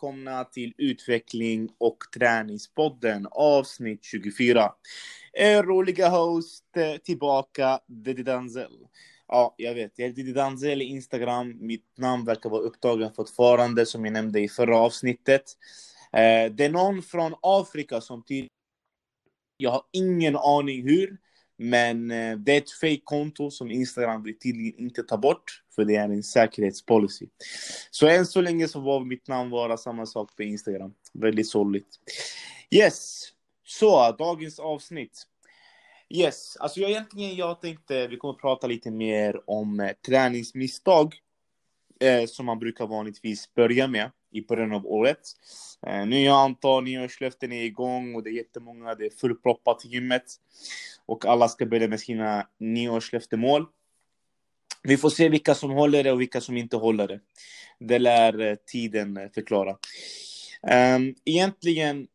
välkomna till Utveckling och träningspodden avsnitt 24. Er eh, roliga host eh, tillbaka, Diddy Danzel. Ja, jag vet, jag är Diddy Danzel i Instagram. Mitt namn verkar vara upptagen fortfarande, som jag nämnde i förra avsnittet. Eh, det är någon från Afrika som till... Jag har ingen aning hur, men eh, det är ett fake-konto som Instagram vill tydligen inte ta bort, för det är en säkerhetspolicy. Så än så länge så var mitt namn vara samma sak på Instagram. Väldigt sorgligt. Yes, så dagens avsnitt. Yes, alltså jag egentligen jag tänkte vi kommer prata lite mer om eh, träningsmisstag eh, som man brukar vanligtvis börja med i början av året. Eh, nya antal, nyårslöften är igång och det är jättemånga, det är fullproppat i gymmet. Och alla ska börja med sina nyårslöftemål. Vi får se vilka som håller det och vilka som inte håller det. Det lär eh, tiden eh, förklara. Ehm, egentligen,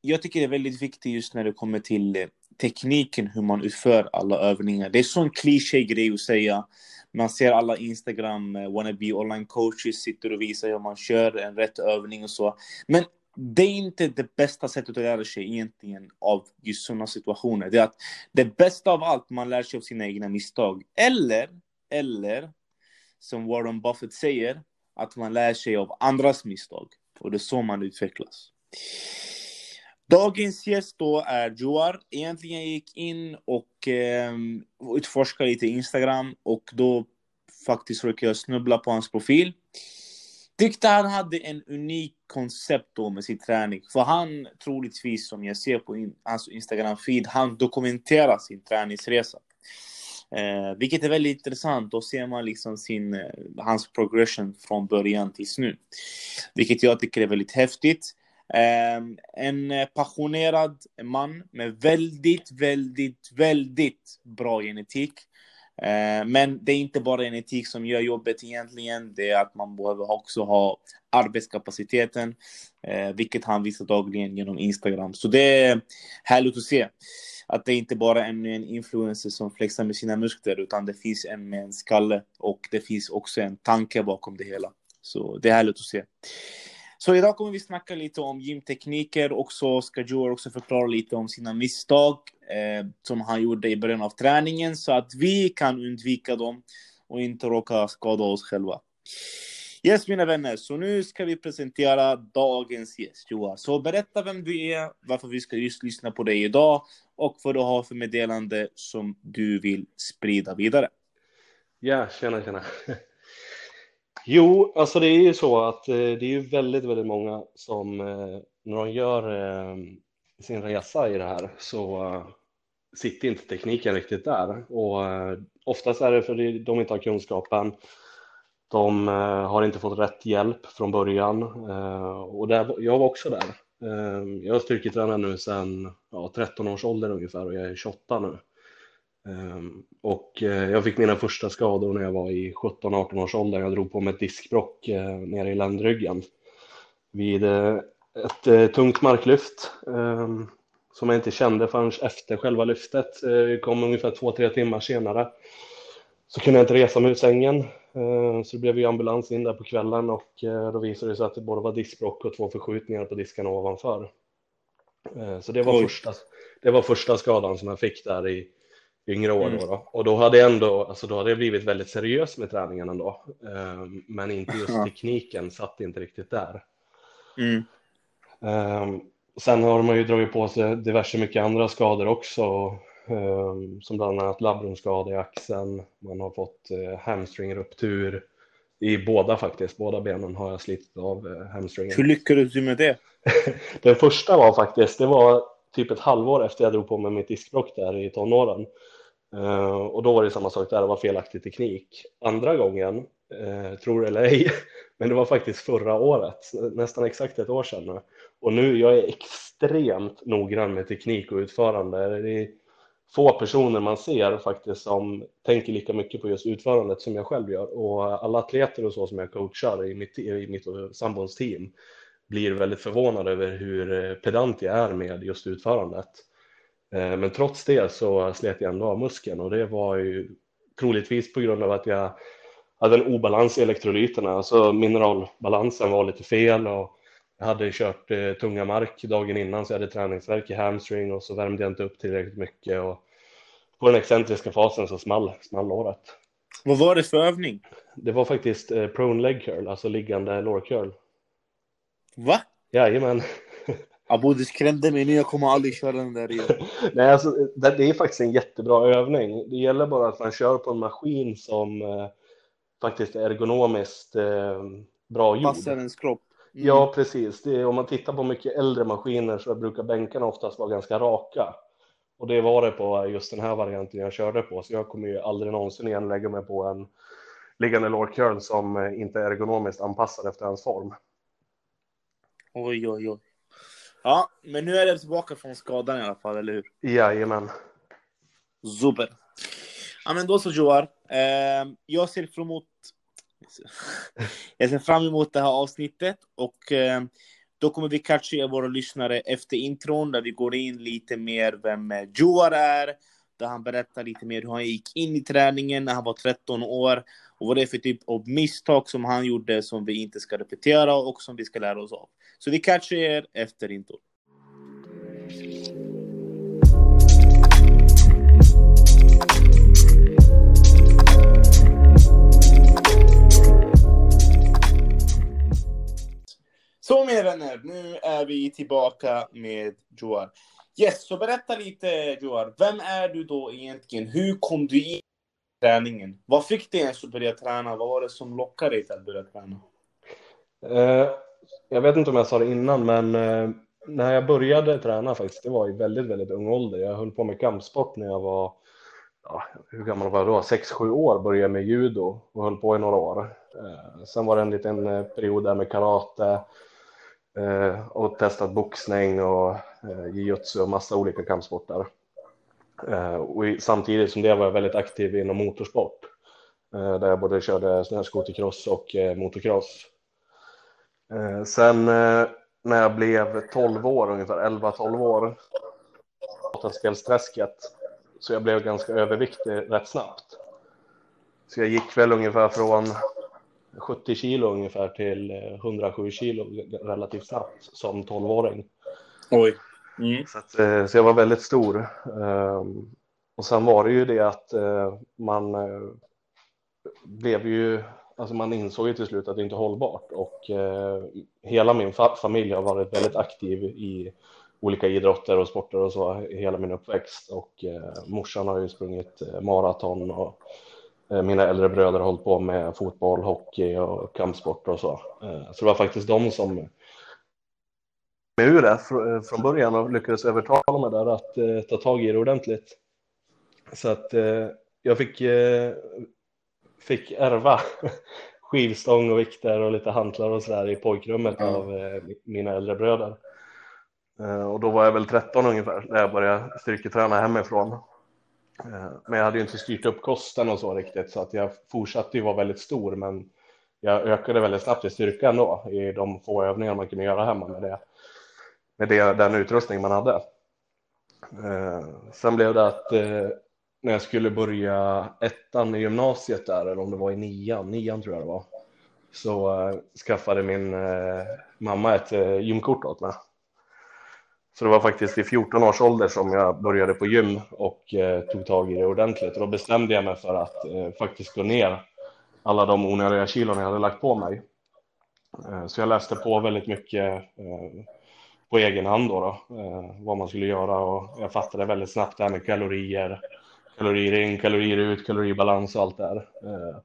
jag tycker det är väldigt viktigt just när det kommer till eh, tekniken, hur man utför alla övningar. Det är sån kliché grej att säga. Man ser alla Instagram eh, wannabe online coaches sitter och visar hur man kör en rätt övning och så. Men det är inte det bästa sättet att lära sig egentligen av just sådana situationer. Det är att det bästa av allt, man lär sig av sina egna misstag. Eller, eller som Warren Buffett säger, att man lär sig av andras misstag. Och det är så man utvecklas. Dagens gäst då är Joar. Egentligen gick jag in och eh, utforskade lite Instagram och då faktiskt råkade jag snubbla på hans profil. Tyckte han hade en unik koncept då med sin träning. För han troligtvis, som jag ser på in, hans Instagram-feed, han dokumenterar sin träningsresa. Eh, vilket är väldigt intressant. Då ser man liksom sin, eh, hans progression från början tills nu. Vilket jag tycker är väldigt häftigt. Ehm, en eh, passionerad man med väldigt, väldigt, väldigt bra genetik. Ehm, men det är inte bara genetik som gör jobbet egentligen. Det är att man behöver också ha arbetskapaciteten, eh, vilket han visar dagligen genom Instagram. Så det är härligt att se att det inte bara är en influencer som flexar med sina muskler, utan det finns en med en skalle och det finns också en tanke bakom det hela. Så det är härligt att se. Så idag kommer vi snacka lite om gymtekniker och så ska Joe också förklara lite om sina misstag eh, som han gjorde i början av träningen så att vi kan undvika dem och inte råka skada oss själva. Yes mina vänner, så nu ska vi presentera dagens gäst Joa. Så berätta vem du är, varför vi ska just lyssna på dig idag och vad du har för meddelande som du vill sprida vidare. Ja, tjena tjena. Jo, alltså det är ju så att eh, det är ju väldigt, väldigt många som eh, när de gör eh, sin resa i det här så eh, sitter inte tekniken riktigt där och eh, oftast är det för att de inte har kunskapen. De eh, har inte fått rätt hjälp från början och där, jag var också där. Jag har styrketränat nu sedan ja, 13 års ålder ungefär och jag är 28 nu. Ehm, och eh, jag fick mina första skador när jag var i 17-18 års ålder. Jag drog på mig ett diskbrock eh, nere i ländryggen vid eh, ett tungt marklyft ehm, som jag inte kände förrän efter själva lyftet. Det kom ungefär två, tre timmar senare. Så kunde jag inte resa mig ur sängen. Ehm, så det blev ju ambulans in där på kvällen och då visade det sig att det både var diskbrock och två förskjutningar på diskarna ovanför. Så det var, första, det var första skadan som jag fick där i, yngre år. Mm. Då, Och då hade, jag ändå, alltså då hade jag blivit väldigt seriös med träningen ändå. Um, men inte just ja. tekniken satt inte riktigt där. Mm. Um, sen har man ju dragit på sig diverse mycket andra skador också. Um, som bland annat labrumskada i axeln. Man har fått uh, hamstringruptur i båda faktiskt. Båda benen har jag slitit av uh, hamstringen. Hur lyckades du med det? Den första var faktiskt, det var typ ett halvår efter jag drog på mig mitt diskbråck där i tonåren. Uh, och då var det samma sak där, det var felaktig teknik. Andra gången, uh, tror eller ej, men det var faktiskt förra året, nästan exakt ett år sedan nu. Och nu, jag är extremt noggrann med teknik och utförande. Det är få personer man ser faktiskt som tänker lika mycket på just utförandet som jag själv gör. Och alla atleter och så som jag coachar i mitt, i mitt sambons team blir väldigt förvånade över hur eh, pedant jag är med just utförandet. Eh, men trots det så slet jag ändå av muskeln och det var ju troligtvis på grund av att jag hade en obalans i elektrolyterna, alltså mineralbalansen var lite fel och Jag hade kört eh, tunga mark dagen innan så jag hade träningsverk i hamstring och så värmde jag inte upp tillräckligt mycket och på den excentriska fasen så small, small låret. Vad var det för övning? Det var faktiskt eh, prone leg curl, alltså liggande lår curl. Va? Jajamän. Abo, du skrämde mig nu. Jag kommer aldrig köra den där igen. Nej, alltså, det, det är faktiskt en jättebra övning. Det gäller bara att man kör på en maskin som eh, faktiskt är ergonomiskt eh, bra gjord. Passar ens kropp. Mm. Ja, precis. Det, om man tittar på mycket äldre maskiner så brukar bänkarna oftast vara ganska raka. Och det var det på just den här varianten jag körde på, så jag kommer ju aldrig någonsin igen lägga mig på en liggande lår curl som eh, inte är ergonomiskt anpassad efter hans form. Oj, oj, oj. Ja, men nu är det tillbaka från skadan i alla fall, eller hur? Jajamän. Super. Ja, men då så Joar. Eh, jag ser fram emot jag ser fram emot det här avsnittet och eh, då kommer vi catcha våra lyssnare efter intron där vi går in lite mer vem Joar är, där han berättar lite mer hur han gick in i träningen när han var 13 år och vad det är för typ av misstag som han gjorde som vi inte ska repetera och som vi ska lära oss av. Så vi catchar er efter intron. Så mina vänner, nu är vi tillbaka med Joar. Yes, så berätta lite Joar, vem är du då egentligen? Hur kom du in i träningen? Vad fick dig ens att börja träna? Vad var det som lockade dig till att börja träna? Uh, jag vet inte om jag sa det innan, men uh, när jag började träna faktiskt, det var i väldigt, väldigt ung ålder. Jag höll på med kampsport när jag var, ja, hur gammal var jag då? 6-7 år började jag med judo och höll på i några år. Uh, sen var det en liten period där med karate, och testat boxning och Eh, jujutsu och massa olika kampsporter. Eh, och samtidigt som det var jag väldigt aktiv inom motorsport eh, där jag både körde snöskotercross och eh, motocross. Sen när jag blev 12 år, ungefär 11-12 år, spelsträsket, så jag blev ganska överviktig rätt snabbt. Så jag gick väl ungefär från 70 kilo ungefär till 107 kilo relativt snabbt som 12-åring. Oj. Mm. Så, att, eh, så, jag var väldigt stor. Ehm, och sen var det ju det att eh, man eh, blev ju, alltså man insåg ju till slut att det inte är hållbart och hela min familj har varit väldigt aktiv i olika idrotter och sporter och så hela min uppväxt och morsan har ju sprungit maraton och mina äldre bröder har hållit på med fotboll, hockey och kampsport och så. Så det var faktiskt de som med ur det eh, från början och lyckades övertala mig där att ta tag i det ordentligt. Så att jag fick, fick ärva skivstång och vikter och lite hantlar och sådär i pojkrummet mm. av mina äldre bröder. Och då var jag väl 13 ungefär när jag började styrketräna hemifrån. Eh, men jag hade ju inte styrt upp kosten och så riktigt så att jag fortsatte ju vara väldigt stor men jag ökade väldigt snabbt i styrka ändå i de få övningar man kunde göra hemma med, det, med det, den utrustning man hade. Eh, sen blev det att eh, när jag skulle börja ettan i gymnasiet där eller om det var i nian, nian tror jag det var, så eh, skaffade min eh, mamma ett eh, gymkort åt mig så det var faktiskt i 14 års ålder som jag började på gym och eh, tog tag i det ordentligt. Och då bestämde jag mig för att eh, faktiskt gå ner alla de onödiga kilon jag hade lagt på mig. Eh, så jag läste på väldigt mycket eh, på egen hand då, då eh, vad man skulle göra och jag fattade väldigt snabbt det här med kalorier, kalorier in, kalorier ut, kaloribalans och allt det där. Eh,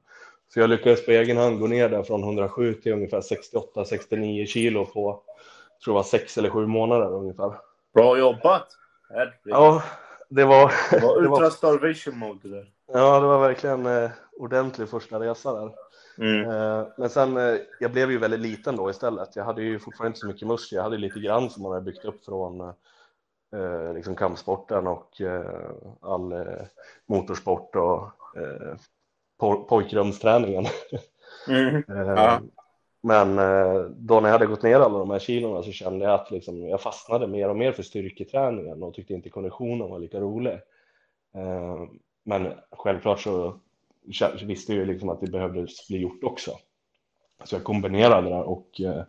så jag lyckades på egen hand gå ner där från 107 till ungefär 68-69 kilo på tror det var sex eller sju månader ungefär. Bra jobbat! Ja, det var... Det var ultra starvation mode där. Ja, det var verkligen eh, ordentlig första resa där. Mm. Eh, men sen, eh, jag blev ju väldigt liten då istället. Jag hade ju fortfarande inte så mycket muskler. Jag hade lite grann som man hade byggt upp från eh, liksom kampsporten och all motorsport och po pojkrumsträningen. Mm. Ja. Men då när jag hade gått ner alla de här kilorna så kände jag att liksom, jag fastnade mer och mer för styrketräningen och tyckte inte konditionen var lika rolig. Men självklart så visste ju liksom att det behövdes bli gjort också. Så jag kombinerade det och eh,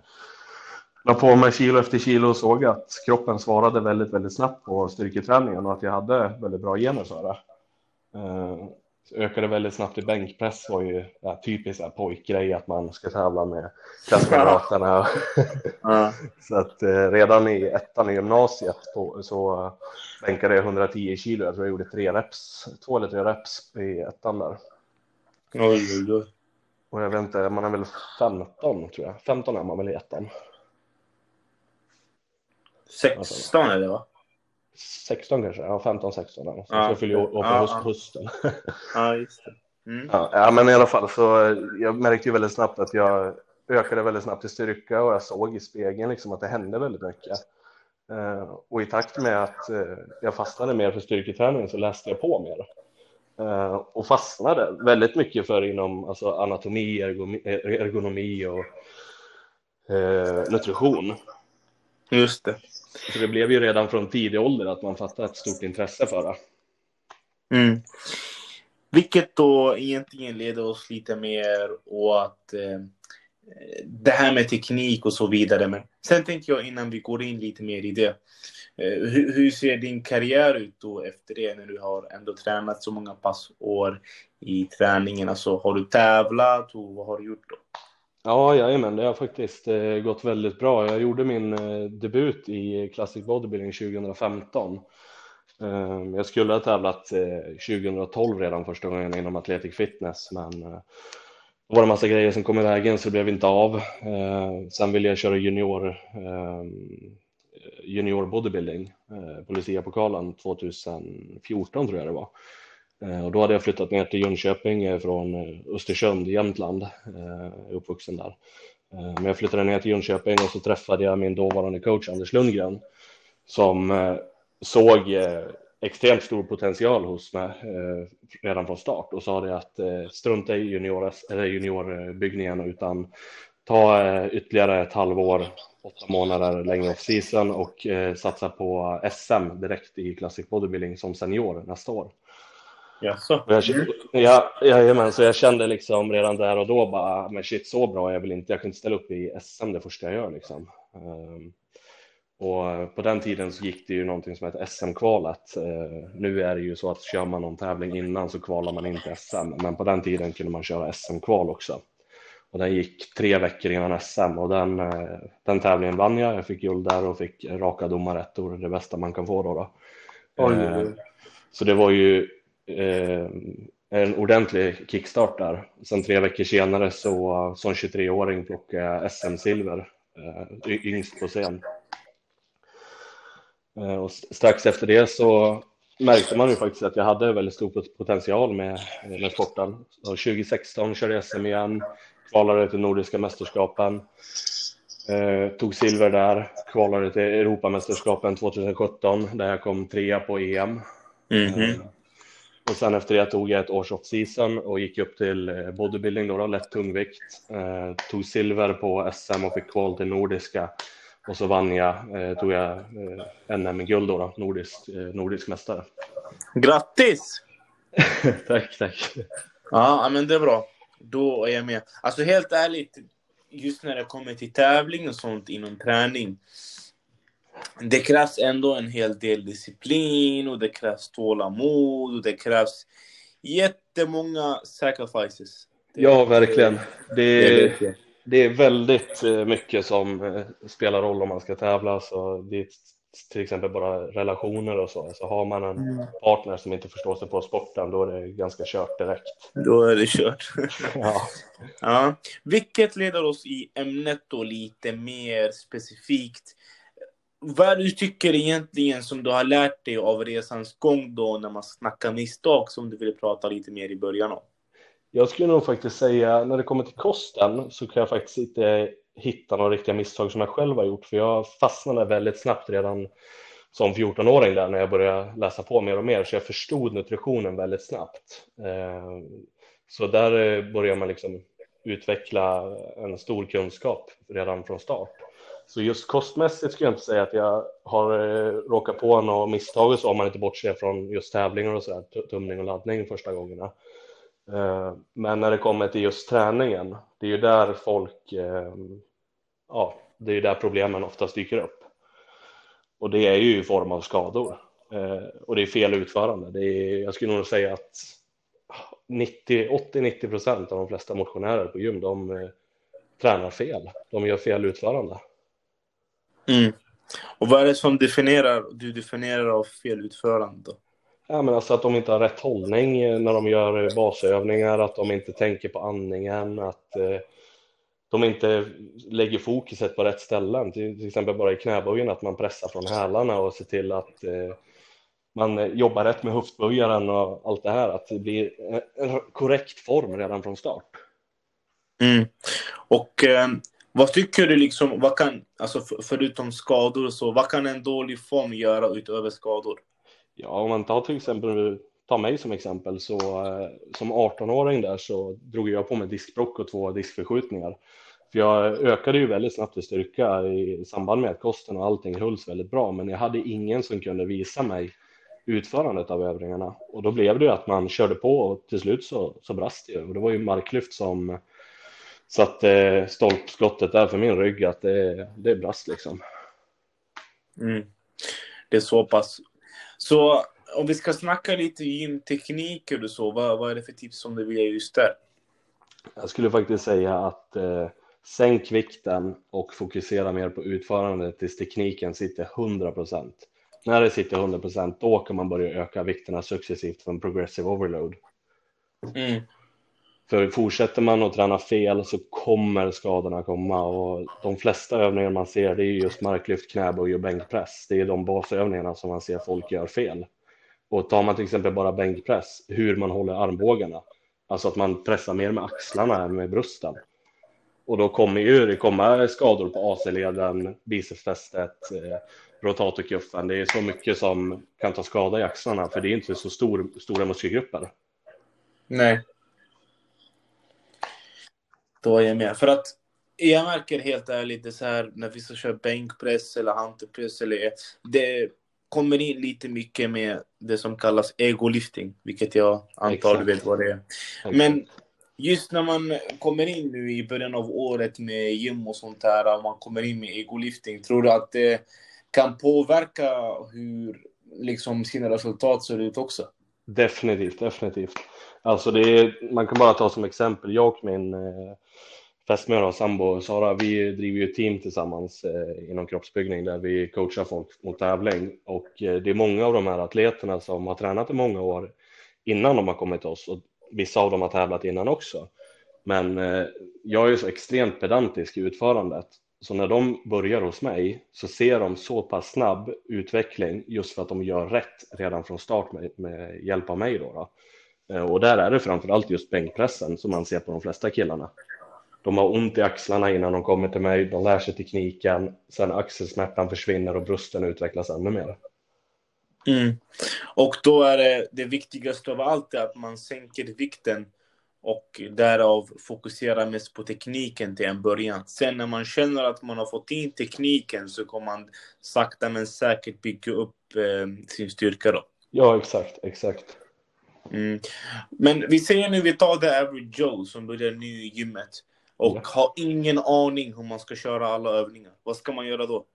la på mig kilo efter kilo och såg att kroppen svarade väldigt, väldigt snabbt på styrketräningen och att jag hade väldigt bra gener för det. Eh, ökade väldigt snabbt i bänkpress var ju ja, typiskt pojkgrej att man ska tävla med klasskamraterna. Ja. så att eh, redan i ettan i gymnasiet på, så bänkade jag 110 kilo. Jag tror jag gjorde tre reps, två eller tre reps i ettan där. Oj, oj, oj. Och jag vet inte, man är väl 15 tror jag. 15 är man väl i ettan. 16 är det va? 16 kanske, ja 15, 16 där. Så ja. jag fyller år på ja, hösten. Ja, just det. Mm. Ja, men i alla fall så jag märkte ju väldigt snabbt att jag ökade väldigt snabbt i styrka och jag såg i spegeln liksom att det hände väldigt mycket. Uh, och i takt med att uh, jag fastnade mer för styrketräning så läste jag på mer. Uh, och fastnade väldigt mycket för inom alltså, anatomi, ergonomi och nutrition. Just det. Så det blev ju redan från tidig ålder att man fattade ett stort intresse för det. Mm. Vilket då egentligen leder oss lite mer åt eh, det här med teknik och så vidare. Men sen tänkte jag innan vi går in lite mer i det. Eh, hur, hur, ser din karriär ut då efter det när du har ändå tränat så många passår i träningen? Alltså har du tävlat och vad har du gjort då? Ja, jajamän, det har faktiskt eh, gått väldigt bra. Jag gjorde min eh, debut i Classic Bodybuilding 2015. Eh, jag skulle ha tävlat eh, 2012 redan första gången inom Athletic Fitness, men eh, det var en massa grejer som kom i vägen så det blev inte av. Eh, sen ville jag köra junior, eh, junior bodybuilding eh, på Lucia-pokalen 2014 tror jag det var. Eh, och då hade jag flyttat ner till Jönköping eh, från Östersund, Jämtland, uppvuxen där. Men jag flyttade ner till Jönköping och så träffade jag min dåvarande coach Anders Lundgren som såg extremt stor potential hos mig redan från start och sa det att strunta i junior, eller juniorbyggningen utan ta ytterligare ett halvår, åtta månader längre off season och satsa på SM direkt i Classic Bodybuilding som senior nästa år. Jaså? Jag, ja, jajamän, så jag kände liksom redan där och då bara, men shit så bra är jag väl inte, jag kan inte ställa upp i SM det första jag gör liksom. Um, och på den tiden så gick det ju någonting som heter SM-kvalet. Uh, nu är det ju så att kör man någon tävling innan så kvalar man inte SM, men på den tiden kunde man köra SM-kval också. Och den gick tre veckor innan SM och den, uh, den tävlingen vann jag. Jag fick guld där och fick raka domarrättor, det bästa man kan få då. då. Uh, så det var ju eh, en ordentlig kickstart där. Sen tre veckor senare så som 23-åring plockade jag SM-silver, eh, yngst på scen. Eh, och strax efter det så märkte man ju faktiskt att jag hade väldigt stor potential med, med sporten. Så 2016 körde jag SM igen, kvalade till Nordiska mästerskapen, eh, tog silver där, kvalade till Europamästerskapen 2017 där jag kom trea på EM. Mm -hmm. Och sen efter det tog jag ett års off-season och gick upp till eh, bodybuilding, då, då lätt tungvikt. Eh, tog silver på SM och fick kval till nordiska. Och så vann jag, eh, tog jag eh, NM-guld då, då nordisk, eh, nordisk mästare. Grattis! tack, tack. Ja, men det är bra. Då är jag med. Alltså helt ärligt, just när det kommer till tävling och sånt inom träning det krävs ändå en hel del disciplin och det krävs tålamod och det krävs jättemånga sacrifices. Det, ja, verkligen. Det, det, det, är väldigt eh, mycket som eh, spelar roll om man ska tävla. Så det är till exempel bara relationer och så. Så har man en mm. partner som inte förstår sig på sporten, då är det ganska kört direkt. Då är det kört. ja. ja. Vilket leder oss i ämnet då lite mer specifikt vad du tycker egentligen som du har lärt dig av resans gång då när man snackar misstag som du ville prata lite mer i början om? Jag skulle nog faktiskt säga när det kommer till kosten så kan jag faktiskt inte hitta några riktiga misstag som jag själv har gjort för jag fastnade väldigt snabbt redan som 14-åring där när jag började läsa på mer och mer så jag förstod nutritionen väldigt snabbt. Eh, så där eh, börjar man liksom utveckla en stor kunskap redan från start. Så just kostmässigt skulle jag inte säga att jag har eh, råkat på några misstag så om man inte bortser från just tävlingar och så där, tumning och laddning första gångerna. Eh, men när det kommer till just träningen, det är ju där folk, ehm, ja, Det är ju där problemen oftast dyker upp. Och det är ju i form av skador. Eh, och det är fel utförande. Det är, jag skulle nog säga att 80-90 procent av de flesta motionärer på gym, de eh, tränar fel. De gör fel utförande. Mm. Och vad är det som definierar, du definierar av fel utförande? Då? Ja, men alltså att de inte har rätt hållning eh, när de gör basövningar, att de inte tänker på andningen, att eh, de inte lägger fokuset på rätt ställen. Till, till exempel bara i knäböjen, att man pressar från hälarna och ser till att eh, man eh, jobbar rätt med höftböjaren och allt det här, att det blir en korrekt form redan från start. Mm. Och eh, vad tycker du liksom, vad kan, alltså för, förutom skador så, vad kan en dålig form göra utöver skador? Ja, om man tar till exempel, ta mig som exempel, så eh, som 18-åring där så drog jag på mig diskbrock och två diskförskjutningar. För jag ökade ju väldigt snabbt i styrka i samband med att kosten och allting hölls väldigt bra, men jag hade ingen som kunde visa mig utförandet av övningarna och då blev det ju att man körde på och till slut så, så brast det ju och det var ju marklyft som satte stolpskottet där för min rygg att det, det brast liksom. Mm. Det är så pass. Så om vi ska snacka lite gymtekniker och så, vad, vad är det för tips som du vill ge just där? Jag skulle faktiskt säga att eh, sänk vikten och fokusera mer på utförandet tills tekniken sitter 100 procent. När det sitter 100 procent, då kan man börja öka vikterna successivt från progressive overload. Mm. För fortsätter man att träna fel så kommer skadorna komma och de flesta övningar man ser det är just marklyft, knäböj och bänkpress. Det är de basövningarna som man ser folk gör fel. Och tar man till exempel bara bänkpress, hur man håller armbågarna, alltså att man pressar mer med axlarna än med brösten. Och då kommer ju det komma skador på AC-leden, bicepsfästet, eh, rotatorkuffen. Det är så mycket som kan ta skada i axlarna, för det är inte så stor, stora muskelgrupper. Nej. Då är jag med. För att jag märker helt ärligt, det så här när vi ska köra bänkpress eller hantelpress eller det kommer in lite mycket med det som kallas egolifting, vilket jag antar du vet vad det är. Men just när man kommer in nu i början av året med gym och sånt här, och man kommer in med egolifting, tror du att det kan påverka hur liksom sina resultat ser ut också? Definitivt, definitivt. Alltså det är, man kan bara ta som exempel, jag och min eh, fästmö och sambo Sara, vi driver ju team tillsammans eh, inom kroppsbyggning där vi coachar folk mot tävling och eh, det är många av de här atleterna som har tränat i många år innan de har kommit till oss och vissa av dem har tävlat innan också. Men eh, jag är ju så extremt pedantisk i utförandet så när de börjar hos mig så ser de så pass snabb utveckling just för att de gör rätt redan från start med, med hjälp av mig. Då, då. Eh, och där är det framför allt just bänkpressen som man ser på de flesta killarna. De har ont i axlarna innan de kommer till mig, de lär sig tekniken, sen axelsmärtan försvinner och brösten utvecklas ännu mer. Mm. Och då är det, det viktigaste av allt att man sänker vikten och därav fokuserar mest på tekniken till en början. Sen när man känner att man har fått in tekniken så kommer man sakta men säkert bygga upp eh, sin styrka då. Ja, exakt, exakt. Mm. Men vi säger nu vi tar the average Joe som börjar nu i gymmet och ja. har ingen aning hur man ska köra alla övningar. Vad ska man göra då?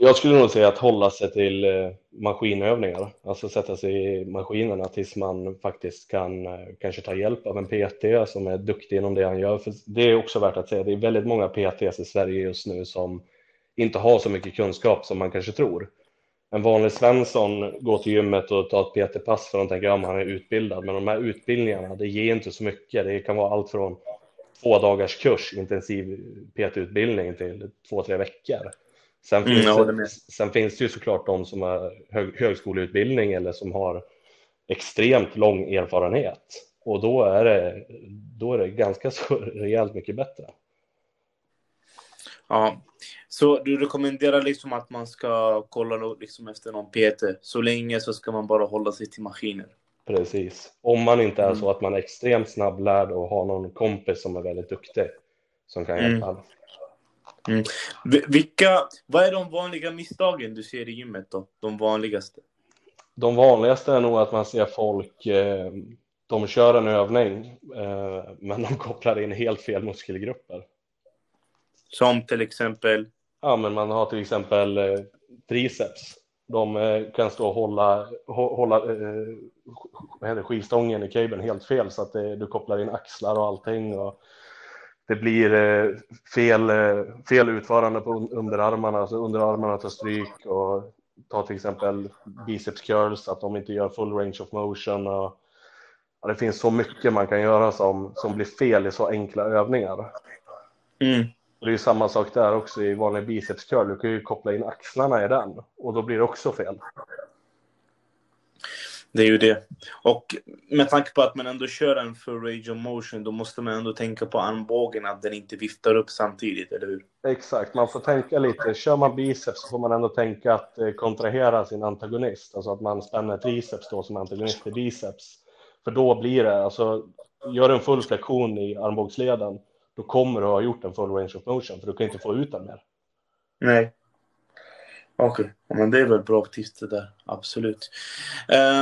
Jag skulle nog säga att hålla sig till eh, maskinövningar, alltså sätta sig i maskinerna tills man faktiskt kan eh, kanske ta hjälp av en PT som är duktig inom det han gör. För det är också värt att säga, det är väldigt många PTs i Sverige just nu som inte har så mycket kunskap som man kanske tror. En vanlig Svensson går till gymmet och tar ett PT-pass för att de tänker att han är utbildad, men de här utbildningarna, det ger inte så mycket. Det kan vara allt från två dagars kurs, intensiv PT-utbildning till två, tre veckor. Sen finns, mm, det, sen finns det ju såklart de som har hög, högskoleutbildning eller som har extremt lång erfarenhet och då är det, då är det ganska så rejält mycket bättre. Ja, så du rekommenderar liksom att man ska kolla liksom efter någon PT. Så länge så ska man bara hålla sig till maskiner. Precis. Om man inte är mm. så att man är extremt snabblärd och har någon kompis som är väldigt duktig som kan hjälpa. Mm. Mm. Vilka, vad är de vanliga misstagen du ser i gymmet då? De vanligaste? De vanligaste är nog att man ser folk, eh, de kör en övning, eh, men de kopplar in helt fel muskelgrupper. Som till exempel? Ja, men man har till exempel eh, triceps. De eh, kan stå och hålla, hålla eh, vad heter, skivstången i kabeln helt fel så att det, du kopplar in axlar och allting. Och det blir eh, fel, eh, fel utförande på underarmarna, så underarmarna tar stryk och ta till exempel biceps curls, att de inte gör full range of motion. Och, ja, det finns så mycket man kan göra som, som blir fel i så enkla övningar. Mm. Och det är samma sak där också i vanlig biceps curl. Du kan ju koppla in axlarna i den och då blir det också fel. Det är ju det. Och med tanke på att man ändå kör en full range of motion, då måste man ändå tänka på armbågen, att den inte viftar upp samtidigt, eller hur? Exakt, man får tänka lite. Kör man biceps så får man ändå tänka att eh, kontrahera sin antagonist, alltså att man spänner triceps då som antagonist i biceps. För då blir det, alltså, gör en full flexion i armbågsleden, då kommer du ha gjort en full range of motion, för du kan inte få ut den mer. Nej. Okej, okay. men det är väl bra tips det där, absolut.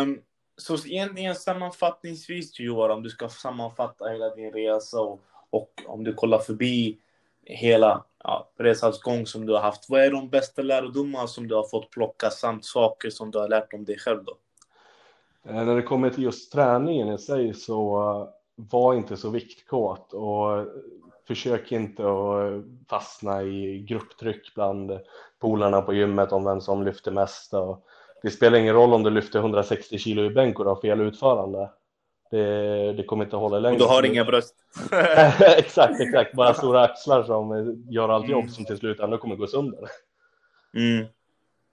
Um, så egentligen sammanfattningsvis Johan, om du ska sammanfatta hela din resa och, och om du kollar förbi hela ja, resans gång som du har haft. Vad är de bästa lärdomar som du har fått plocka samt saker som du har lärt om dig själv då? Eh, när det kommer till just träningen i sig så uh, var inte så viktkåt och försök inte att fastna i grupptryck bland polarna på gymmet om vem som lyfter mest. Och det spelar ingen roll om du lyfter 160 kilo i bänk och du har fel utförande. Det, det kommer inte hålla längre. Och du har inga bröst. exakt, exakt. Bara stora axlar som gör allt jobb som till slut ändå kommer gå sönder. Mm.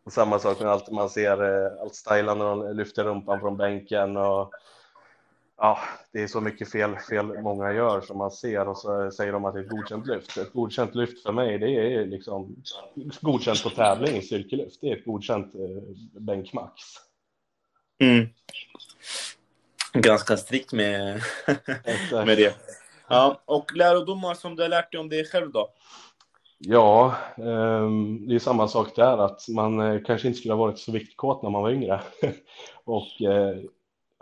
Samma sak med allt man ser, eh, allt stylande när de lyfter rumpan från bänken och ja, det är så mycket fel, fel många gör som man ser och så säger de att det är ett godkänt lyft. Ett godkänt lyft för mig, det är liksom godkänt på tävling i styrkelyft. Det är ett godkänt eh, bänkmax. Mm. Ganska strikt med, med det. Ja, och lärodomar som du har lärt dig om dig själv då? Ja, um, det är samma sak där att man eh, kanske inte skulle ha varit så viktkåt när man var yngre. och eh,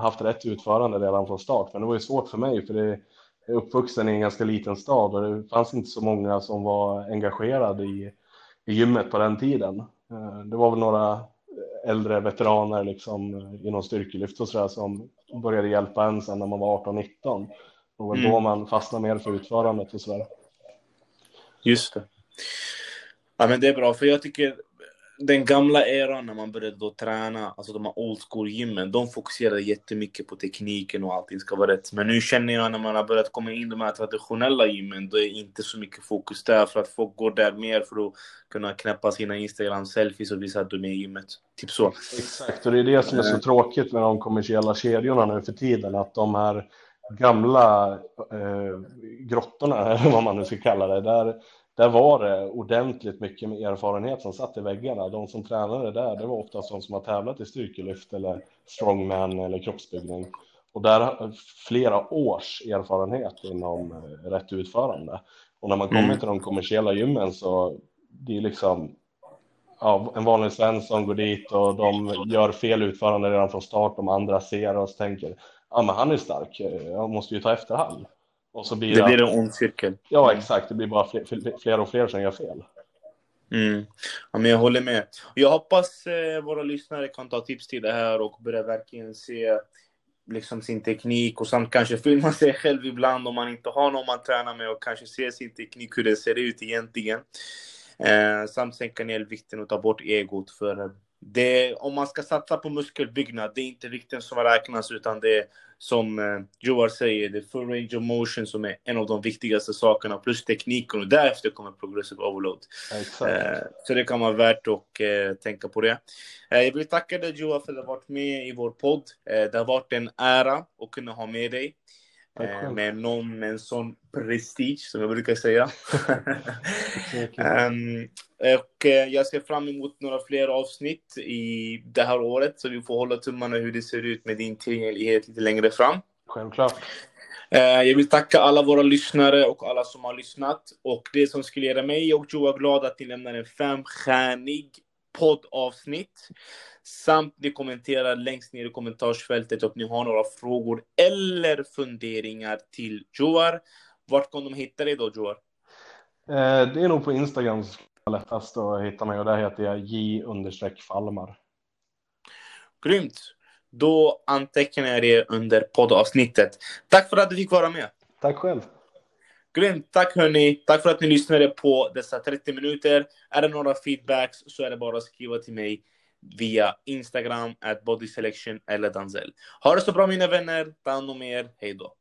haft rätt utförande redan från start. Men det var ju svårt för mig för det är uppvuxen i en ganska liten stad och det fanns inte så många som var engagerade i, i gymmet på den tiden. Eh, det var väl några äldre veteraner liksom inom styrkelyft och sådär som började hjälpa en sen när man var 18-19. Och var mm. då man fastnade mer för utförandet och sådär. Just det. Ja, men det är bra, för jag tycker den gamla eran när man började då träna, alltså de här old school gymmen, de fokuserade jättemycket på tekniken och allting ska vara rätt. Men nu känner jag när man har börjat komma in i de här traditionella gymmen, då är inte så mycket fokus där för att folk går där mer för att kunna knäppa sina Instagram-selfies och visa att de är i gymmet. Typ så. Exakt, och det är det som är så tråkigt med de kommersiella kedjorna nu för tiden, att de här gamla eh, grottorna, eller vad man nu ska kalla det, där där var det ordentligt mycket med erfarenhet som satt i väggarna. De som tränade där, det var oftast de som har tävlat i styrkelyft eller strongman eller kroppsbyggning. Och där har flera års erfarenhet inom eh, rätt utförande. Och när man kommer mm. till de kommersiella gymmen så det är liksom ja, en vanlig svensson går dit och de gör fel utförande redan från start. De andra ser och tänker, ja men han är stark, jag måste ju ta efter han. Och så blir det, blir en ond cirkel. Ja, exakt. Det blir bara fler, fler och fler som gör fel. Mm. Ja, men jag håller med. Jag hoppas eh, våra lyssnare kan ta tips till det här och börja verkligen se liksom, sin teknik och samt kanske filma sig själv ibland om man inte har någon man tränar med och kanske se sin teknik, hur den ser ut egentligen. Eh, samt sänka ner vikten och ta bort egot. För det, om man ska satsa på muskelbyggnad, det är inte vikten som räknas utan det är som eh, Joar säger, det är full range of motion som är en av de viktigaste sakerna, plus tekniken och därefter kommer progressive overload. Eh, så det kan vara värt att eh, tänka på det. Eh, jag vill tacka dig Joar för att du har varit med i vår podd. Det har varit en ära att kunna ha med dig. Eh, med någon med en sån prestige, som jag brukar säga. um, och eh, jag ser fram emot några fler avsnitt i det här året, så vi får hålla tummarna hur det ser ut med din tillgänglighet lite längre fram. Självklart. Uh, jag vill tacka alla våra lyssnare och alla som har lyssnat. Och det som skulle göra mig och Joa glada att ni lämnar en femstjärnig poddavsnitt. Samt ni kommenterar längst ner i kommentarsfältet om ni har några frågor eller funderingar till Joar. Vart kan de hitta dig då, Joar? Eh, det är nog på Instagram som är lättast att hitta mig och där heter jag j Falmar. Grymt. Då antecknar jag det under poddavsnittet. Tack för att du fick vara med. Tack själv. Grymt. Tack hörni. Tack för att ni lyssnade på dessa 30 minuter. Är det några feedbacks så är det bara att skriva till mig via Instagram, at bodyselection eller Danzel. Ha det så bra mina vänner. Ta hand om er. hejdå!